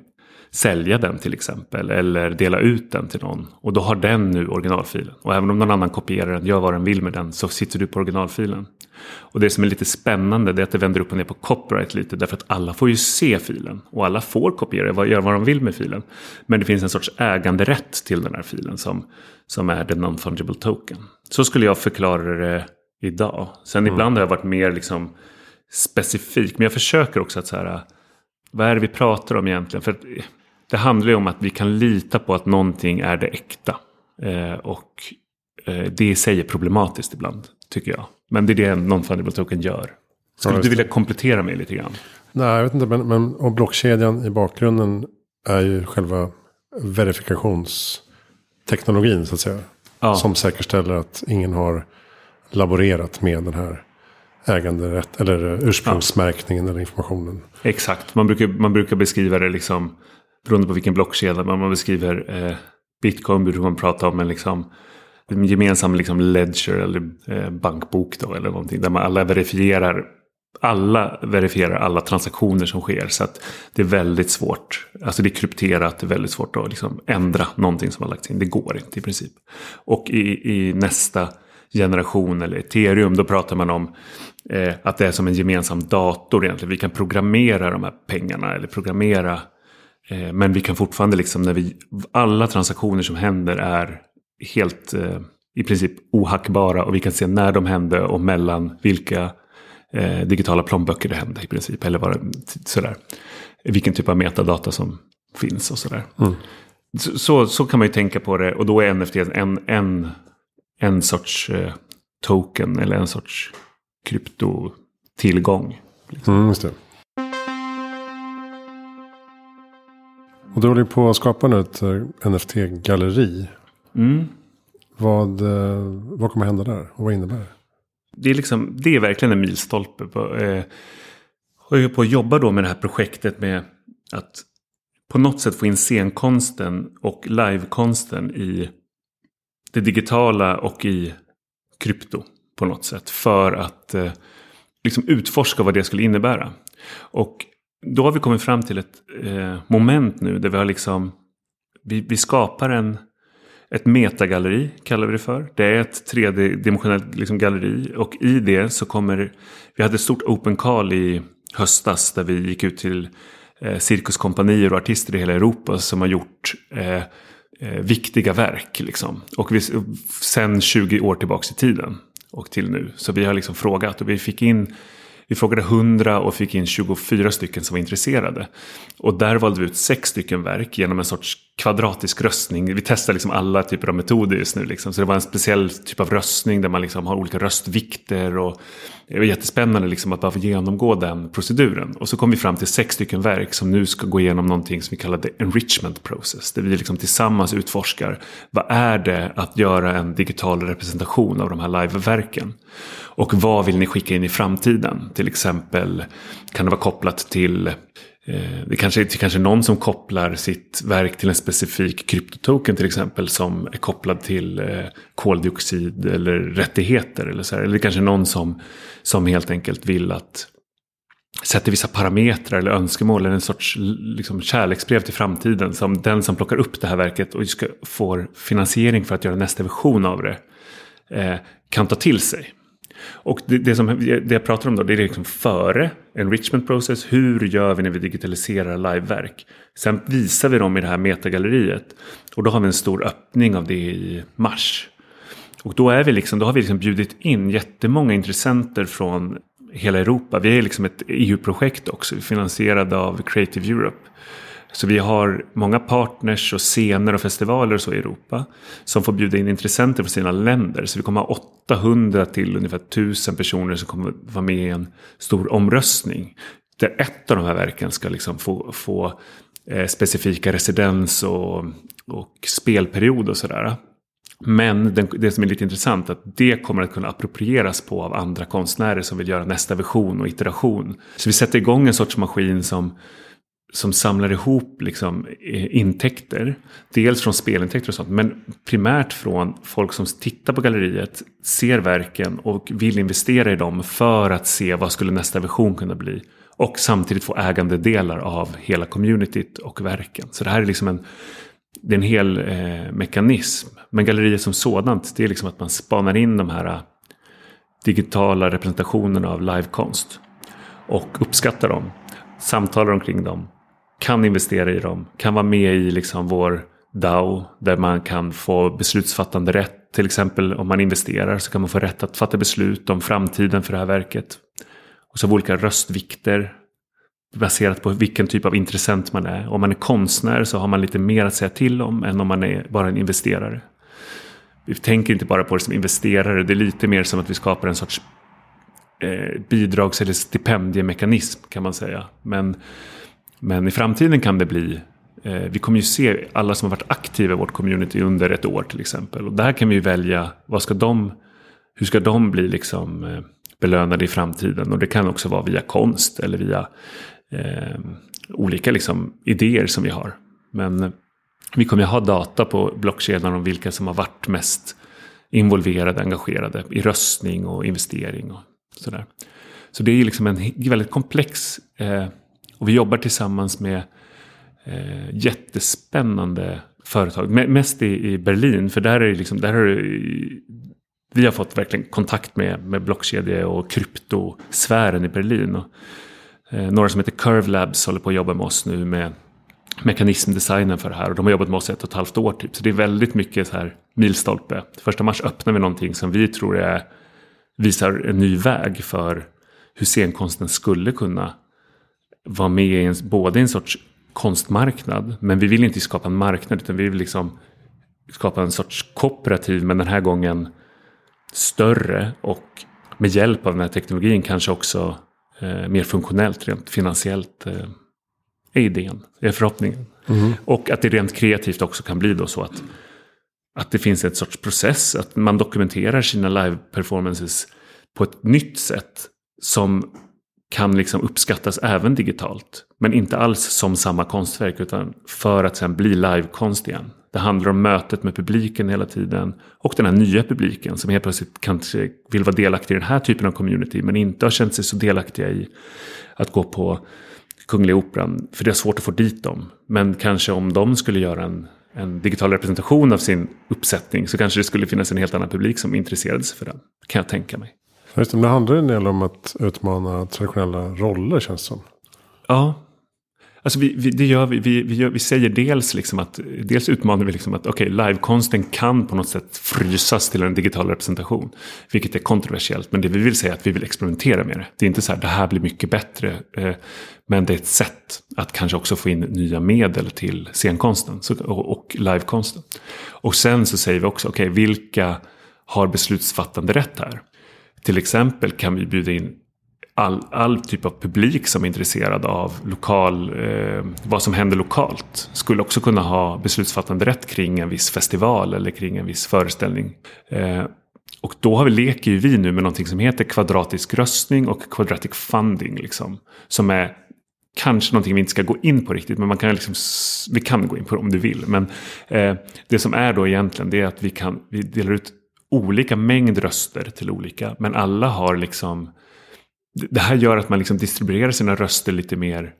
sälja den till exempel. Eller dela ut den till någon. Och då har den nu originalfilen. Och även om någon annan kopierar den, gör vad den vill med den, så sitter du på originalfilen. Och det som är lite spännande det är att det vänder upp och ner på copyright lite. Därför att alla får ju se filen. Och alla får kopiera, göra vad de vill med filen. Men det finns en sorts äganderätt till den här filen som, som är the non-fungible token. Så skulle jag förklara det idag. Sen mm. ibland har jag varit mer liksom specifik. Men jag försöker också att så här. Vad är det vi pratar om egentligen? För det handlar ju om att vi kan lita på att någonting är det äkta. Eh, och eh, det i sig är problematiskt ibland, tycker jag. Men det är det en non-fungible token gör. Skulle ja, du vilja komplettera mig lite grann? Nej, jag vet inte. Men, men och blockkedjan i bakgrunden är ju själva verifikationsteknologin, så att säga. Ja. Som säkerställer att ingen har laborerat med den här äganderätt eller ursprungsmärkningen ja. eller informationen. Exakt, man brukar, man brukar beskriva det liksom beroende på vilken blockkedja man beskriver eh, bitcoin brukar man prata om en, liksom, gemensam liksom, ledger eller eh, bankbok då, eller någonting där man alla verifierar alla verifierar alla transaktioner som sker. Så att det är väldigt svårt. Alltså det är krypterat, det är väldigt svårt att liksom ändra någonting som har lagts in. Det går inte i princip. Och i, i nästa generation eller ethereum då pratar man om eh, att det är som en gemensam dator egentligen. Vi kan programmera de här pengarna eller programmera Eh, men vi kan fortfarande, liksom, när vi, alla transaktioner som händer är helt eh, i princip ohackbara. Och vi kan se när de hände och mellan vilka eh, digitala plånböcker det hände i princip. Eller vad sådär. Vilken typ av metadata som finns och sådär. Mm. Så, så, så, kan man ju tänka på det. Och då är NFT en, en, en sorts eh, token eller en sorts kryptotillgång. Liksom. Mm, just det. Och du håller på att skapa nu ett eh, NFT-galleri. Mm. Vad, eh, vad kommer hända där och vad innebär det? Det är, liksom, det är verkligen en milstolpe. På, eh, jag på att jobba då med det här projektet med att på något sätt få in scenkonsten och livekonsten i det digitala och i krypto på något sätt. För att eh, liksom utforska vad det skulle innebära. Och då har vi kommit fram till ett eh, moment nu där vi har liksom vi, vi skapar en, ett metagalleri kallar vi det för. Det är ett tredimensionellt liksom, galleri och i det så kommer vi hade ett stort open call i höstas där vi gick ut till eh, cirkuskompanier och artister i hela Europa som har gjort eh, eh, viktiga verk. Liksom. Och vi, sen 20 år tillbaka i tiden och till nu. Så vi har liksom frågat och vi fick in vi frågade 100 och fick in 24 stycken som var intresserade. Och där valde vi ut sex stycken verk genom en sorts kvadratisk röstning. Vi testar liksom alla typer av metoder just nu. Liksom. Så det var en speciell typ av röstning där man liksom har olika röstvikter. Och det var jättespännande liksom att bara få genomgå den proceduren. Och så kom vi fram till sex stycken verk som nu ska gå igenom någonting som vi kallar the enrichment process. Där vi liksom tillsammans utforskar vad är det att göra en digital representation av de här liveverken. Och vad vill ni skicka in i framtiden? Till exempel kan det vara kopplat till Eh, det kanske är kanske någon som kopplar sitt verk till en specifik kryptotoken till exempel. Som är kopplad till eh, koldioxid eller rättigheter. Eller, så här. eller det kanske är någon som, som helt enkelt vill att sätter vissa parametrar eller önskemål. Eller en sorts liksom, kärleksbrev till framtiden. Som den som plockar upp det här verket och ska, får finansiering för att göra nästa version av det. Eh, kan ta till sig. Och det, det, som, det jag pratar om då, det är liksom före enrichment process. Hur gör vi när vi digitaliserar liveverk? Sen visar vi dem i det här metagalleriet. Och då har vi en stor öppning av det i mars. Och då, är vi liksom, då har vi liksom bjudit in jättemånga intressenter från hela Europa. Vi är liksom ett EU-projekt också, finansierade av Creative Europe. Så vi har många partners och scener och festivaler och så i Europa. Som får bjuda in intressenter från sina länder. Så vi kommer ha 800 till ungefär 1000 personer som kommer vara med i en stor omröstning. Där ett av de här verken ska liksom få, få eh, specifika residens och, och spelperiod och sådär. Men den, det som är lite intressant är att det kommer att kunna approprieras på av andra konstnärer som vill göra nästa version och iteration. Så vi sätter igång en sorts maskin som som samlar ihop liksom, intäkter. Dels från spelintäkter och sånt. Men primärt från folk som tittar på galleriet. Ser verken och vill investera i dem. För att se vad skulle nästa version kunna bli. Och samtidigt få ägandedelar av hela communityt och verken. Så det här är liksom en, det är en hel eh, mekanism. Men galleriet som sådant. Det är liksom att man spanar in de här eh, digitala representationerna av livekonst. Och uppskattar dem samtalar omkring dem kan investera i dem, kan vara med i liksom vår DAO där man kan få beslutsfattande rätt. Till exempel om man investerar så kan man få rätt att fatta beslut om framtiden för det här verket. Och så har vi olika röstvikter baserat på vilken typ av intressent man är. Om man är konstnär så har man lite mer att säga till om än om man är bara en investerare. Vi tänker inte bara på det som investerare, det är lite mer som att vi skapar en sorts eh, bidrags eller stipendiemekanism kan man säga. Men men i framtiden kan det bli eh, vi kommer ju se alla som har varit aktiva i vårt community under ett år till exempel. Och där kan vi ju välja vad ska de, hur ska de bli liksom eh, belönade i framtiden. Och det kan också vara via konst eller via eh, olika liksom, idéer som vi har. Men eh, vi kommer ju ha data på blockkedjan om vilka som har varit mest involverade, engagerade i röstning och investering och sådär. Så det är liksom en väldigt komplex eh, och vi jobbar tillsammans med eh, jättespännande företag. Mest i, i Berlin, för där är det liksom, där har det, vi har fått verkligen kontakt med, med blockkedje och kryptosfären i Berlin. Och, eh, några som heter Curve Labs håller på att jobba med oss nu med mekanismdesignen för det här. Och de har jobbat med oss ett och ett halvt år typ. Så det är väldigt mycket så här milstolpe. Första mars öppnar vi någonting som vi tror är, visar en ny väg för hur scenkonsten skulle kunna vara med i en, både en sorts konstmarknad. Men vi vill inte skapa en marknad utan vi vill liksom skapa en sorts kooperativ. Men den här gången större och med hjälp av den här teknologin kanske också eh, mer funktionellt, rent finansiellt. Eh, är idén, är förhoppningen. Mm. Och att det rent kreativt också kan bli då så att, att det finns ett sorts process. Att man dokumenterar sina live-performances på ett nytt sätt. Som kan liksom uppskattas även digitalt. Men inte alls som samma konstverk utan för att sen bli livekonst igen. Det handlar om mötet med publiken hela tiden. Och den här nya publiken som helt plötsligt kanske vill vara delaktig i den här typen av community. Men inte har känt sig så delaktiga i att gå på Kungliga Operan. För det är svårt att få dit dem. Men kanske om de skulle göra en, en digital representation av sin uppsättning. Så kanske det skulle finnas en helt annan publik som intresserade sig för den. Kan jag tänka mig. Just det, det handlar en del om att utmana traditionella roller känns det som. Ja. Alltså vi, vi, det gör vi, vi, vi, gör, vi säger dels liksom att, dels utmanar vi liksom att okay, livekonsten kan på något sätt frysas till en digital representation. Vilket är kontroversiellt, men det vi vill säga är att vi vill experimentera med det. Det är inte så här, det här blir mycket bättre. Eh, men det är ett sätt att kanske också få in nya medel till scenkonsten och, och livekonsten. Och sen så säger vi också, okej, okay, vilka har beslutsfattande rätt här? Till exempel kan vi bjuda in all, all typ av publik som är intresserad av lokal, eh, vad som händer lokalt. Skulle också kunna ha beslutsfattande rätt kring en viss festival eller kring en viss föreställning. Eh, och då har vi, leker ju vi nu med någonting som heter kvadratisk röstning och quadratic funding. Liksom, som är kanske någonting vi inte ska gå in på riktigt. Men man kan liksom, vi kan gå in på det om du vill. Men eh, det som är då egentligen det är att vi, kan, vi delar ut olika mängd röster till olika. Men alla har liksom... Det här gör att man liksom distribuerar sina röster lite mer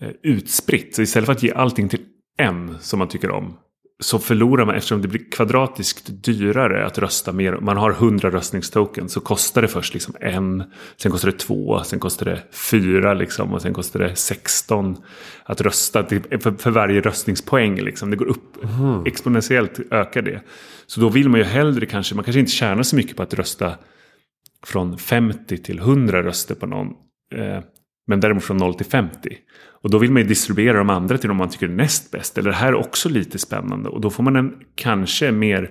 eh, utspritt. Så istället för att ge allting till en som man tycker om så förlorar man eftersom det blir kvadratiskt dyrare att rösta mer. Man har 100 röstningstoken så kostar det först liksom en, sen kostar det två, sen kostar det fyra liksom, och sen kostar det 16 att rösta för, för varje röstningspoäng. Liksom. Det går upp mm. exponentiellt ökar det. Så då vill man ju hellre kanske, man kanske inte tjänar så mycket på att rösta från 50 till 100 röster på någon. Eh, men däremot från 0 till 50. Och då vill man ju distribuera de andra till de man tycker är näst bäst. Eller det här är också lite spännande. Och då får man en kanske mer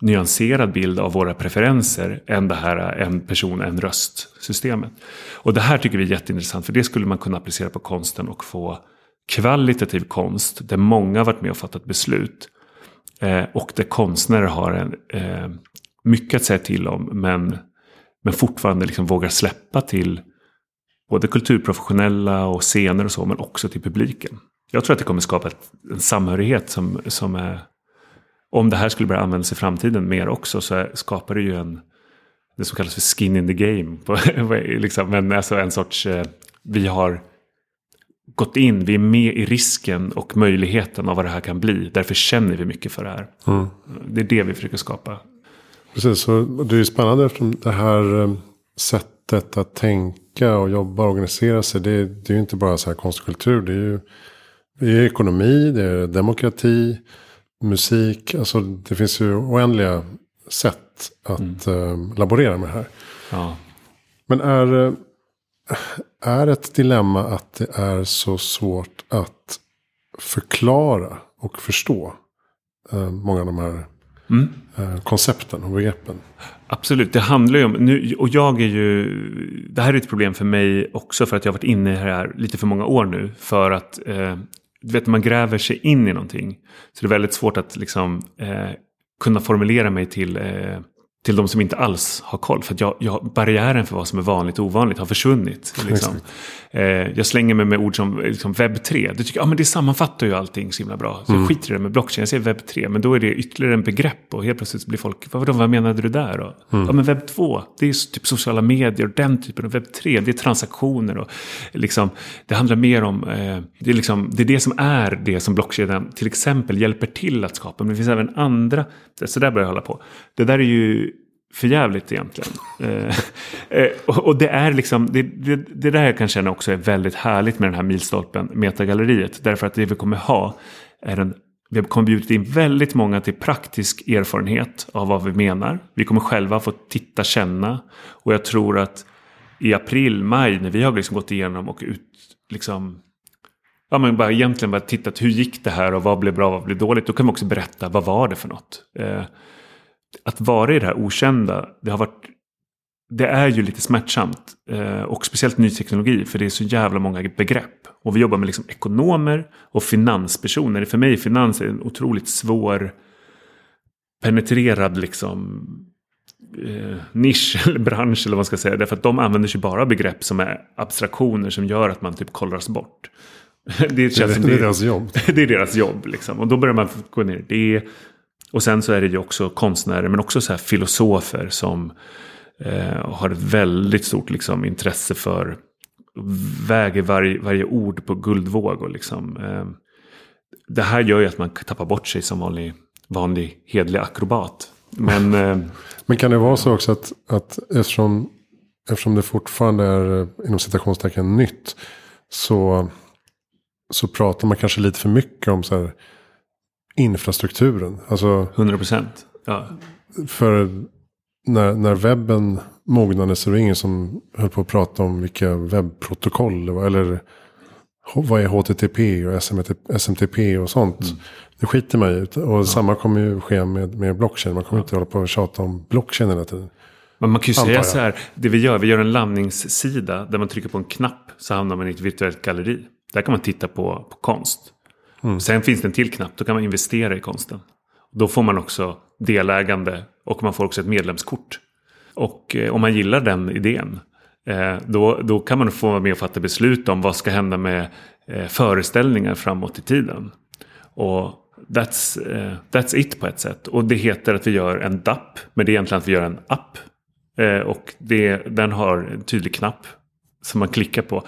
nyanserad bild av våra preferenser än det här en person, en röst-systemet. Och det här tycker vi är jätteintressant för det skulle man kunna applicera på konsten och få kvalitativ konst där många har varit med och fattat beslut. Eh, och där konstnärer har en, eh, mycket att säga till om men, men fortfarande liksom vågar släppa till både kulturprofessionella och scener och så, men också till publiken. Jag tror att det kommer skapa ett, en samhörighet som, som är... Om det här skulle börja användas i framtiden mer också så skapar det ju en... Det som kallas för skin in the game. På, liksom, men alltså en sorts... Eh, vi har gått in, vi är med i risken och möjligheten av vad det här kan bli. Därför känner vi mycket för det här. Mm. Det är det vi försöker skapa. Precis, så det är spännande eftersom det här eh, sättet att tänka tänka och jobba och organisera sig. Det, det är ju inte bara så här kultur. Det är ju det är ekonomi, det är demokrati, musik. Alltså det finns ju oändliga sätt att mm. äh, laborera med det här. Ja. Men är, eh, är ett dilemma att det är så svårt att förklara och förstå äh, många av de här mm. äh, koncepten och begreppen? Absolut, det handlar ju om, nu, och jag är ju, det här är ett problem för mig också för att jag har varit inne i det här lite för många år nu. För att, eh, du vet man gräver sig in i någonting. Så det är väldigt svårt att liksom eh, kunna formulera mig till eh, till de som inte alls har koll. För att jag, jag, barriären för vad som är vanligt och ovanligt har försvunnit. Liksom. Eh, jag slänger mig med ord som liksom webb 3. Du tycker, men det sammanfattar ju allting så himla bra. Så mm. jag skiter i det med blockchain. Jag säger webb 3. Men då är det ytterligare en begrepp. Och helt plötsligt blir folk, vad, vad menade du där då? Mm. Ja men webb 2, det är typ sociala medier och den typen. Och webb 3, det är transaktioner. Och liksom, det handlar mer om, eh, det, är liksom, det är det som är det som blockkedjan till exempel hjälper till att skapa. Men det finns även andra, så där börjar jag hålla på. Det där är ju för jävligt egentligen. Eh, eh och det är liksom, det, det, det där jag kan känna också är väldigt härligt med den här milstolpen, metagalleriet. Därför att det vi kommer ha är en vi kommer bjudit in väldigt många till praktisk erfarenhet av vad vi menar. Vi kommer själva få titta, känna. Och jag tror att i april, maj, när vi har liksom gått igenom och ut, liksom, ja, men bara egentligen bara tittat hur gick det här och vad blev bra, vad blev dåligt. Då kan vi också berätta vad var det för något. Eh, att vara i det här okända, det har varit det är ju lite smärtsamt. Eh, och speciellt ny teknologi, för det är så jävla många begrepp. Och vi jobbar med liksom ekonomer och finanspersoner. För mig är finans en otroligt svår penetrerad liksom, eh, nisch eller bransch eller vad man ska säga. Därför att de använder sig bara av begrepp som är abstraktioner som gör att man typ kollras bort. det, det, det, det är deras jobb. det är deras jobb liksom. Och då börjar man gå ner i det. Och sen så är det ju också konstnärer men också så här filosofer som eh, har ett väldigt stort liksom, intresse för väger varje, varje ord på guldvåg. liksom, eh, det här gör ju att man tappar bort sig som vanlig, vanlig hedlig akrobat. Men, eh, men kan det vara så också att, att eftersom, eftersom det fortfarande är eh, inom citationstecken nytt. Så, så pratar man kanske lite för mycket om så här infrastrukturen. Alltså, 100 procent. Ja. För när, när webben mognade så var det ingen som höll på att prata om vilka webbprotokoll det var. Eller vad är HTTP och SMTP och sånt. Mm. Det skiter man i. Och ja. samma kommer ju ske med, med blockchain. Man kommer ja. inte hålla på och tjata om blockchain hela tiden. Men man kan ju säga så här. Det vi gör, vi gör en landningssida där man trycker på en knapp så hamnar man i ett virtuellt galleri. Där kan man titta på, på konst. Mm. Sen finns det en till knapp, då kan man investera i konsten. Då får man också delägande och man får också ett medlemskort. Och eh, om man gillar den idén Eh, då, då kan man få vara med och fatta beslut om vad ska hända med eh, föreställningar framåt i tiden. Och that's, eh, that's it på ett sätt. Och det heter att vi gör en DAP, men det är egentligen att vi gör en app. Eh, och det, den har en tydlig knapp som man klickar på.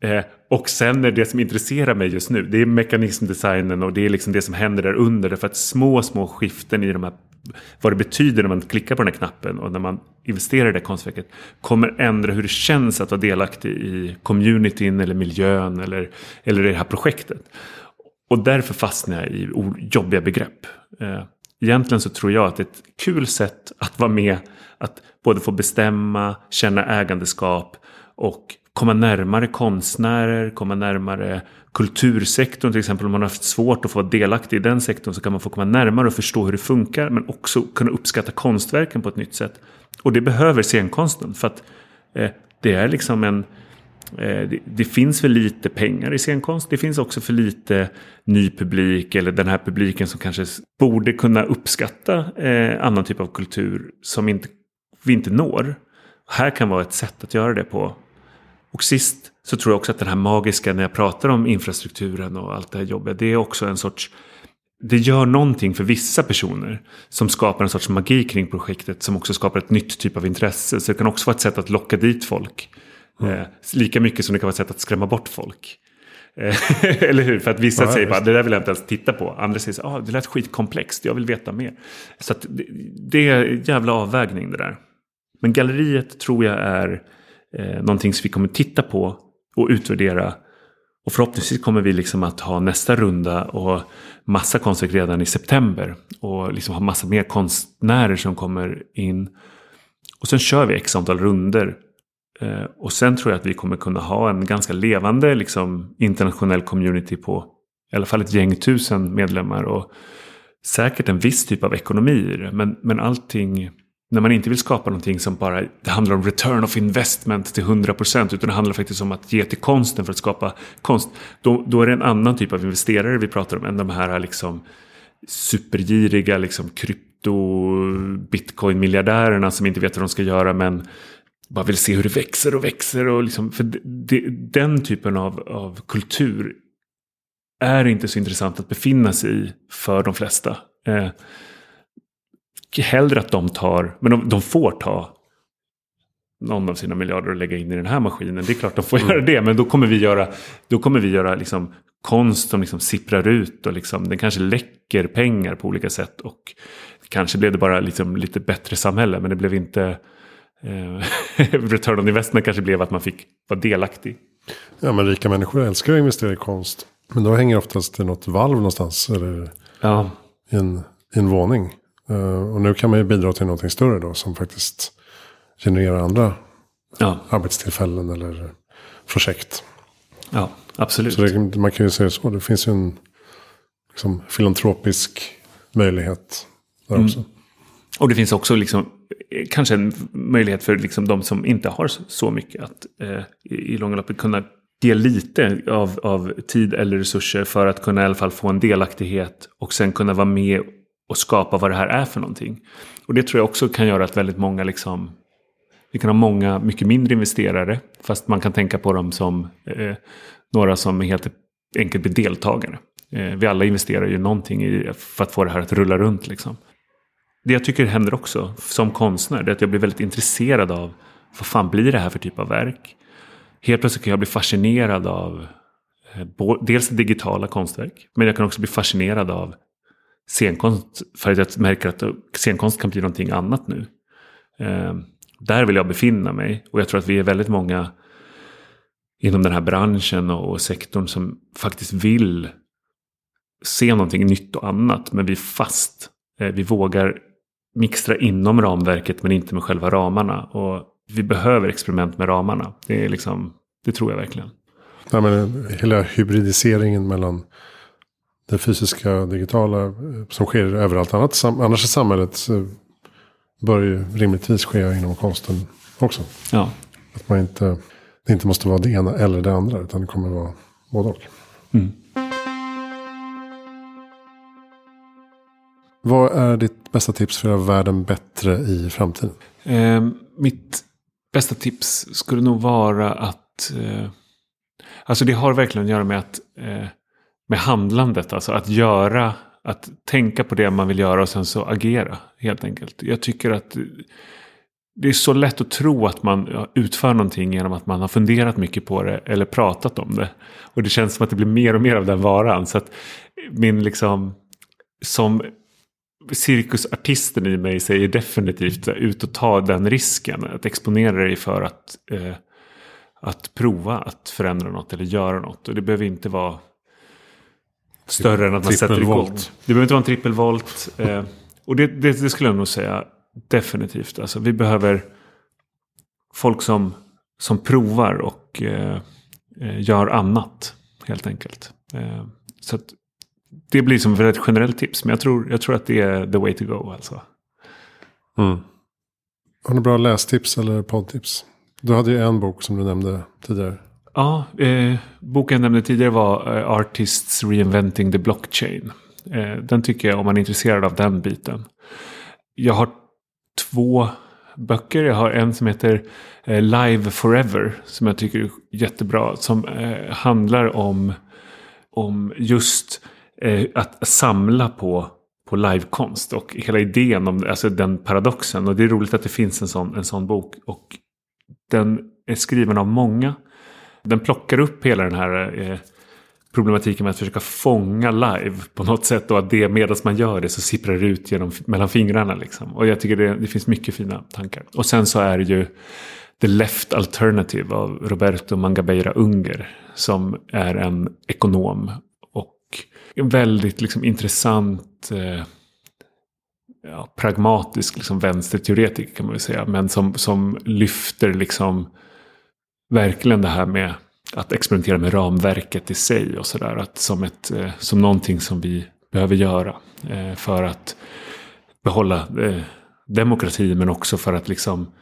Eh, och sen är det som intresserar mig just nu, det är mekanismdesignen och det är liksom det som händer där under. Därför att små, små skiften i de här, vad det betyder när man klickar på den här knappen och när man investerar i det konstverket kommer ändra hur det känns att vara delaktig i communityn eller miljön eller, eller i det här projektet. Och därför fastnar jag i jobbiga begrepp. Eh, egentligen så tror jag att det är ett kul sätt att vara med, att både få bestämma, känna ägandeskap och komma närmare konstnärer, komma närmare kultursektorn till exempel. Om man har haft svårt att få vara delaktig i den sektorn så kan man få komma närmare och förstå hur det funkar. Men också kunna uppskatta konstverken på ett nytt sätt. Och det behöver scenkonsten. För att eh, det är liksom en... Eh, det, det, finns för lite pengar i scenkonst. Det finns också för lite ny publik. Eller den här publiken som kanske borde kunna uppskatta eh, annan typ av kultur. Som inte, vi inte når. Här kan vara ett sätt att göra det på och sist så tror jag också att den här magiska när jag pratar om infrastrukturen och allt det här jobbet. Det är också en sorts det gör någonting för vissa personer som skapar en sorts magi kring projektet som också skapar ett nytt typ av intresse. Så det kan också vara ett sätt att locka dit folk. Mm. Eh, lika mycket som det kan vara ett sätt att skrämma bort folk. Eh, eller hur? För att vissa ja, säger bara det där vill jag inte ens titta på. Andra säger ah, det lät skitkomplext, jag vill veta mer. Så det, det är en jävla avvägning det där. Men galleriet tror jag är eh, någonting som vi kommer titta på och utvärdera. Och förhoppningsvis kommer vi liksom att ha nästa runda och massa konstverk redan i september. Och liksom ha massa mer konstnärer som kommer in. Och sen kör vi x antal runder. Eh, och sen tror jag att vi kommer kunna ha en ganska levande liksom, internationell community på i alla fall ett gäng tusen medlemmar. Och säkert en viss typ av ekonomi i det. Men, men allting när man inte vill skapa någonting som bara det handlar om return of investment till 100% utan det handlar faktiskt om att ge till konsten för att skapa konst. Då, då är det en annan typ av investerare vi pratar om än de här liksom supergiriga liksom krypto bitcoin miljardärerna som inte vet vad de ska göra men bara vill se hur det växer och växer. Och liksom, för det, den typen av, av kultur är inte så intressant att befinna sig i för de flesta. Eh, hellre att de tar, men de, de får ta någon av sina miljarder och lägga in i den här maskinen. Det är klart de får mm. göra det, men då kommer vi göra, då kommer vi göra liksom konst som liksom sipprar ut och liksom, den kanske läcker pengar på olika sätt. Och kanske blev det bara liksom lite bättre samhälle, men det blev inte... Eh, return on investment kanske blev att man fick vara delaktig. Ja, men rika människor älskar att investera i konst. Men då hänger oftast i något valv någonstans. Eller ja. i, en, i en våning. Uh, och nu kan man ju bidra till någonting större då som faktiskt genererar andra ja. arbetstillfällen eller projekt. Ja, absolut. Så det, man kan ju säga så. Det finns ju en liksom, filantropisk möjlighet där mm. också. Och det finns också liksom, kanske en möjlighet för liksom, de som inte har så mycket att eh, i långa loppet kunna ge lite av, av tid eller resurser för att kunna i alla fall få en delaktighet och sen kunna vara med och skapa vad det här är för någonting. Och det tror jag också kan göra att väldigt många liksom vi kan ha många mycket mindre investerare. Fast man kan tänka på dem som eh, några som helt enkelt blir deltagare. Eh, vi alla investerar ju någonting i, för att få det här att rulla runt. Liksom. Det jag tycker händer också som konstnär det är att jag blir väldigt intresserad av vad fan blir det här för typ av verk. Helt plötsligt kan jag bli fascinerad av eh, dels digitala konstverk. Men jag kan också bli fascinerad av scenkonst. För att jag märker att scenkonst kan bli någonting annat nu. Eh, där vill jag befinna mig. Och jag tror att vi är väldigt många inom den här branschen och sektorn som faktiskt vill se någonting nytt och annat. Men vi är fast. Eh, vi vågar mixtra inom ramverket men inte med själva ramarna. Och vi behöver experiment med ramarna. Det, är liksom, det tror jag verkligen. Ja, men hela hybridiseringen mellan det fysiska digitala eh, som sker överallt annat. Annars i samhället bör ju rimligtvis ske inom konsten också. Ja. Att man inte, det inte måste vara det ena eller det andra utan det kommer vara både och. Mm. Vad är ditt bästa tips för att göra världen bättre i framtiden? Eh, mitt bästa tips skulle nog vara att... Eh, alltså det har verkligen att göra med att... Eh, med handlandet, alltså att göra... Att tänka på det man vill göra och sen så agera, helt enkelt. Jag tycker att det är så lätt att tro att man utför någonting genom att man har funderat mycket på det eller pratat om det. Och det känns som att det blir mer och mer av den varan. Så att min liksom, som cirkusartisten i mig säger definitivt ut och ta den risken. Att exponera dig för att, eh, att prova att förändra något eller göra något. Och det behöver inte vara större än att man sätter igång. Det behöver inte vara en trippelvolt. Eh, och det, det, det, skulle jag nog säga definitivt. Alltså, vi behöver folk som, som provar och eh, eh gör annat. Helt enkelt. Eh, så att det blir som ett generellt tips. Men jag tror, jag tror att det är the way to go. Alltså. Mm. Har du bra lästips eller poddtips? Du hade ju en bok som du nämnde tidigare. Ja, eh, boken jag nämnde tidigare var eh, Artists Reinventing the Blockchain. Eh, den tycker jag om man är intresserad av den biten. Jag har två böcker. Jag har en som heter eh, Live Forever. Som jag tycker är jättebra. Som eh, handlar om, om just eh, att samla på, på livekonst. Och hela idén om alltså den paradoxen. Och det är roligt att det finns en sån, en sån bok. Och den är skriven av många. Den plockar upp hela den här eh, problematiken med att försöka fånga live på något sätt. Och att det medan man gör det så sipprar det ut genom, mellan fingrarna. Liksom. Och jag tycker det, det finns mycket fina tankar. Och sen så är det ju The Left Alternative av Roberto Mangabeira Unger. Som är en ekonom Och en väldigt liksom, intressant eh, ja, pragmatisk liksom, vänsterteoretiker kan man väl säga. Men som, som lyfter liksom verkligen det här med att experimentera med ramverket i sig och sådär. Som, ett, eh, som någonting som vi behöver göra eh, för att behålla eh, demokrati men också för att liksom,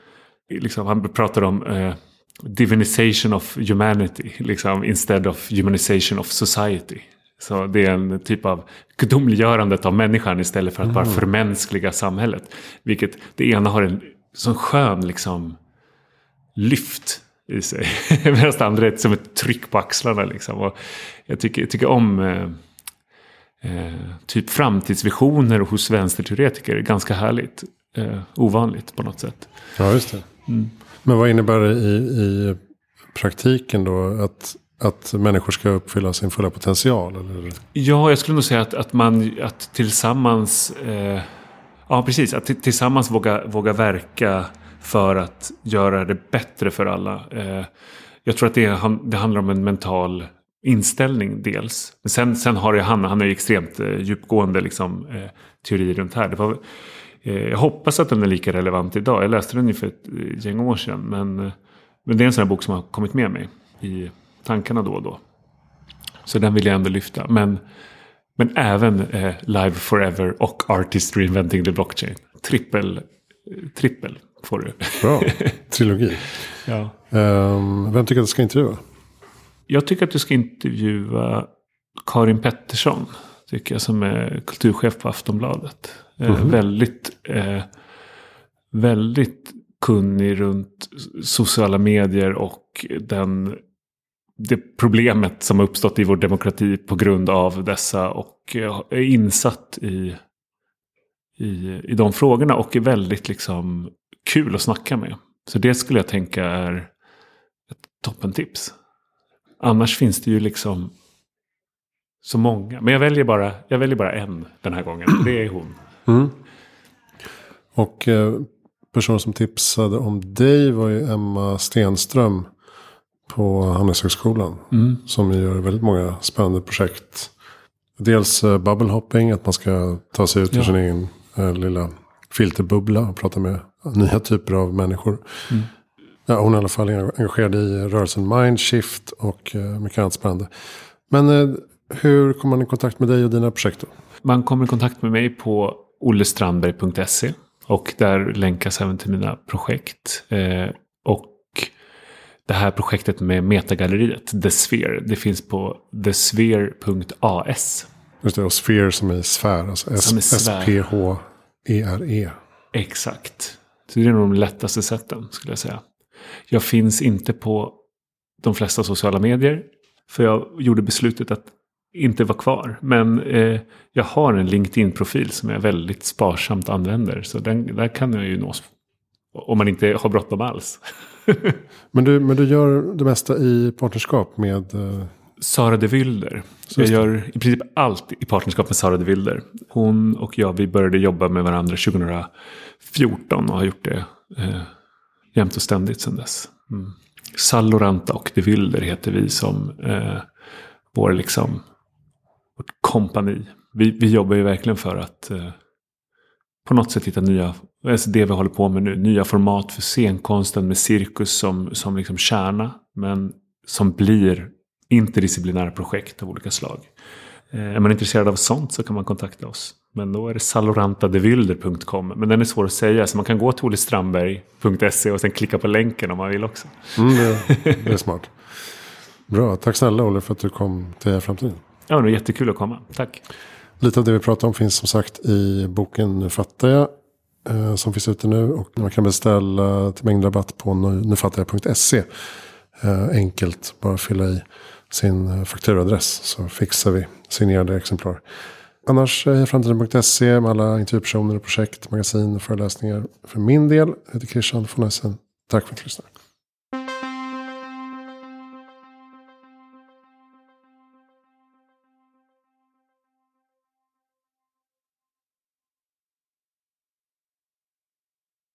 liksom han pratar om eh, divinization of humanity, liksom, instead of humanization of society. Så det är en typ av gudomliggörandet av människan istället för att mm. bara förmänskliga samhället. Vilket det ena har en sån skön liksom lyft i sig. Medan det andra är som ett tryck på axlarna. Liksom. Och jag, tycker, jag tycker om eh, eh, typ framtidsvisioner hos vänsterteoretiker. Ganska härligt. Eh, ovanligt på något sätt. Ja, just det. Mm. Men vad innebär det i, i praktiken då? Att att människor ska uppfylla sin fulla potential? Eller? Ja, jag skulle nog säga att, att man att tillsammans eh, Ja, precis. Att tillsammans våga, våga verka för att göra det bättre för alla. Eh, jag tror att det, det handlar om en mental inställning dels. Men sen, sen har jag han, han ju extremt eh, djupgående liksom, eh, teori runt här. Det var, jag hoppas att den är lika relevant idag. Jag läste den ju för ett gäng år sedan. Men, men det är en sån här bok som har kommit med mig i tankarna då och då. Så den vill jag ändå lyfta. Men, men även eh, Live Forever och Artist Reinventing the Blockchain. Trippel, trippel får du. Bra, trilogi. ja. Um, vem tycker att du ska intervjua? Jag tycker att du ska intervjua Karin Pettersson. Tycker jag som är kulturchef på Aftonbladet. Mm eh, väldigt, eh, väldigt kunnig runt sociala medier och den det problemet som har uppstått i vår demokrati på grund av dessa och är insatt i, i, i de frågorna och är väldigt liksom kul att snacka med. Så det skulle jag tänka är ett toppentips. Annars finns det ju liksom så många. Men jag väljer bara, jag väljer bara en den här gången. Det är hon. Mm. Och eh, personen som tipsade om dig var ju Emma Stenström på Handelshögskolan. Mm. Som gör väldigt många spännande projekt. Dels uh, bubble hopping, att man ska ta sig ut ur sin egen uh, lilla filterbubbla och prata med nya typer av människor. Mm. Ja, hon är i alla fall engagerad i rörelsen Mindshift och uh, mycket annat spännande. Men uh, hur kommer man i kontakt med dig och dina projekt då? Man kommer i kontakt med mig på ollestrandberg.se. Och där länkas även till mina projekt. Eh, och det här projektet med metagalleriet, The Sphere. Det finns på thesphere.as. Just det, och Sphere som är sfär. Alltså S-P-H-E-R-E. Exakt. Så det är nog de lättaste sätten skulle jag säga. Jag finns inte på de flesta sociala medier. För jag gjorde beslutet att inte vara kvar. Men eh, jag har en LinkedIn-profil som jag väldigt sparsamt använder. Så den, där kan jag ju nås. Om man inte har bråttom alls. men, du, men du gör det mesta i partnerskap med? Eh, Sara de Wilder. Jag gör i princip allt i partnerskap med Sara de Wilder. Hon och jag vi började jobba med varandra 2014 och har gjort det eh, jämt och ständigt sedan dess. Mm. Saloranta och de Wilder heter vi som eh, vår liksom vårt kompani. Vi, vi jobbar ju verkligen för att eh, på något sätt hitta nya, alltså det vi håller på med nu, nya format för scenkonsten med cirkus som, som liksom kärna. Men som blir interdisciplinära projekt av olika slag. Eh, är man intresserad av sånt så kan man kontakta oss. Men då är det salorantadevylder.com. Men den är svår att säga så man kan gå till olestrandberg.se och sen klicka på länken om man vill också. Mm, det, det är smart. Bra, tack snälla Olle för att du kom till framtiden. Ja, det var jättekul att komma. Tack. Lite av det vi pratar om finns som sagt i boken Nu fattar jag. Eh, som finns ute nu. Och man kan beställa till mängdrabatt på nufattarjag.se. Eh, enkelt, bara fylla i sin eh, fakturadress så fixar vi signerade exemplar. Annars eh, hejaframtiden.se framtiden.se med alla intervjupersoner, och projekt, magasin och föreläsningar. För min del heter Christian von Essen. Tack för att du lyssnade.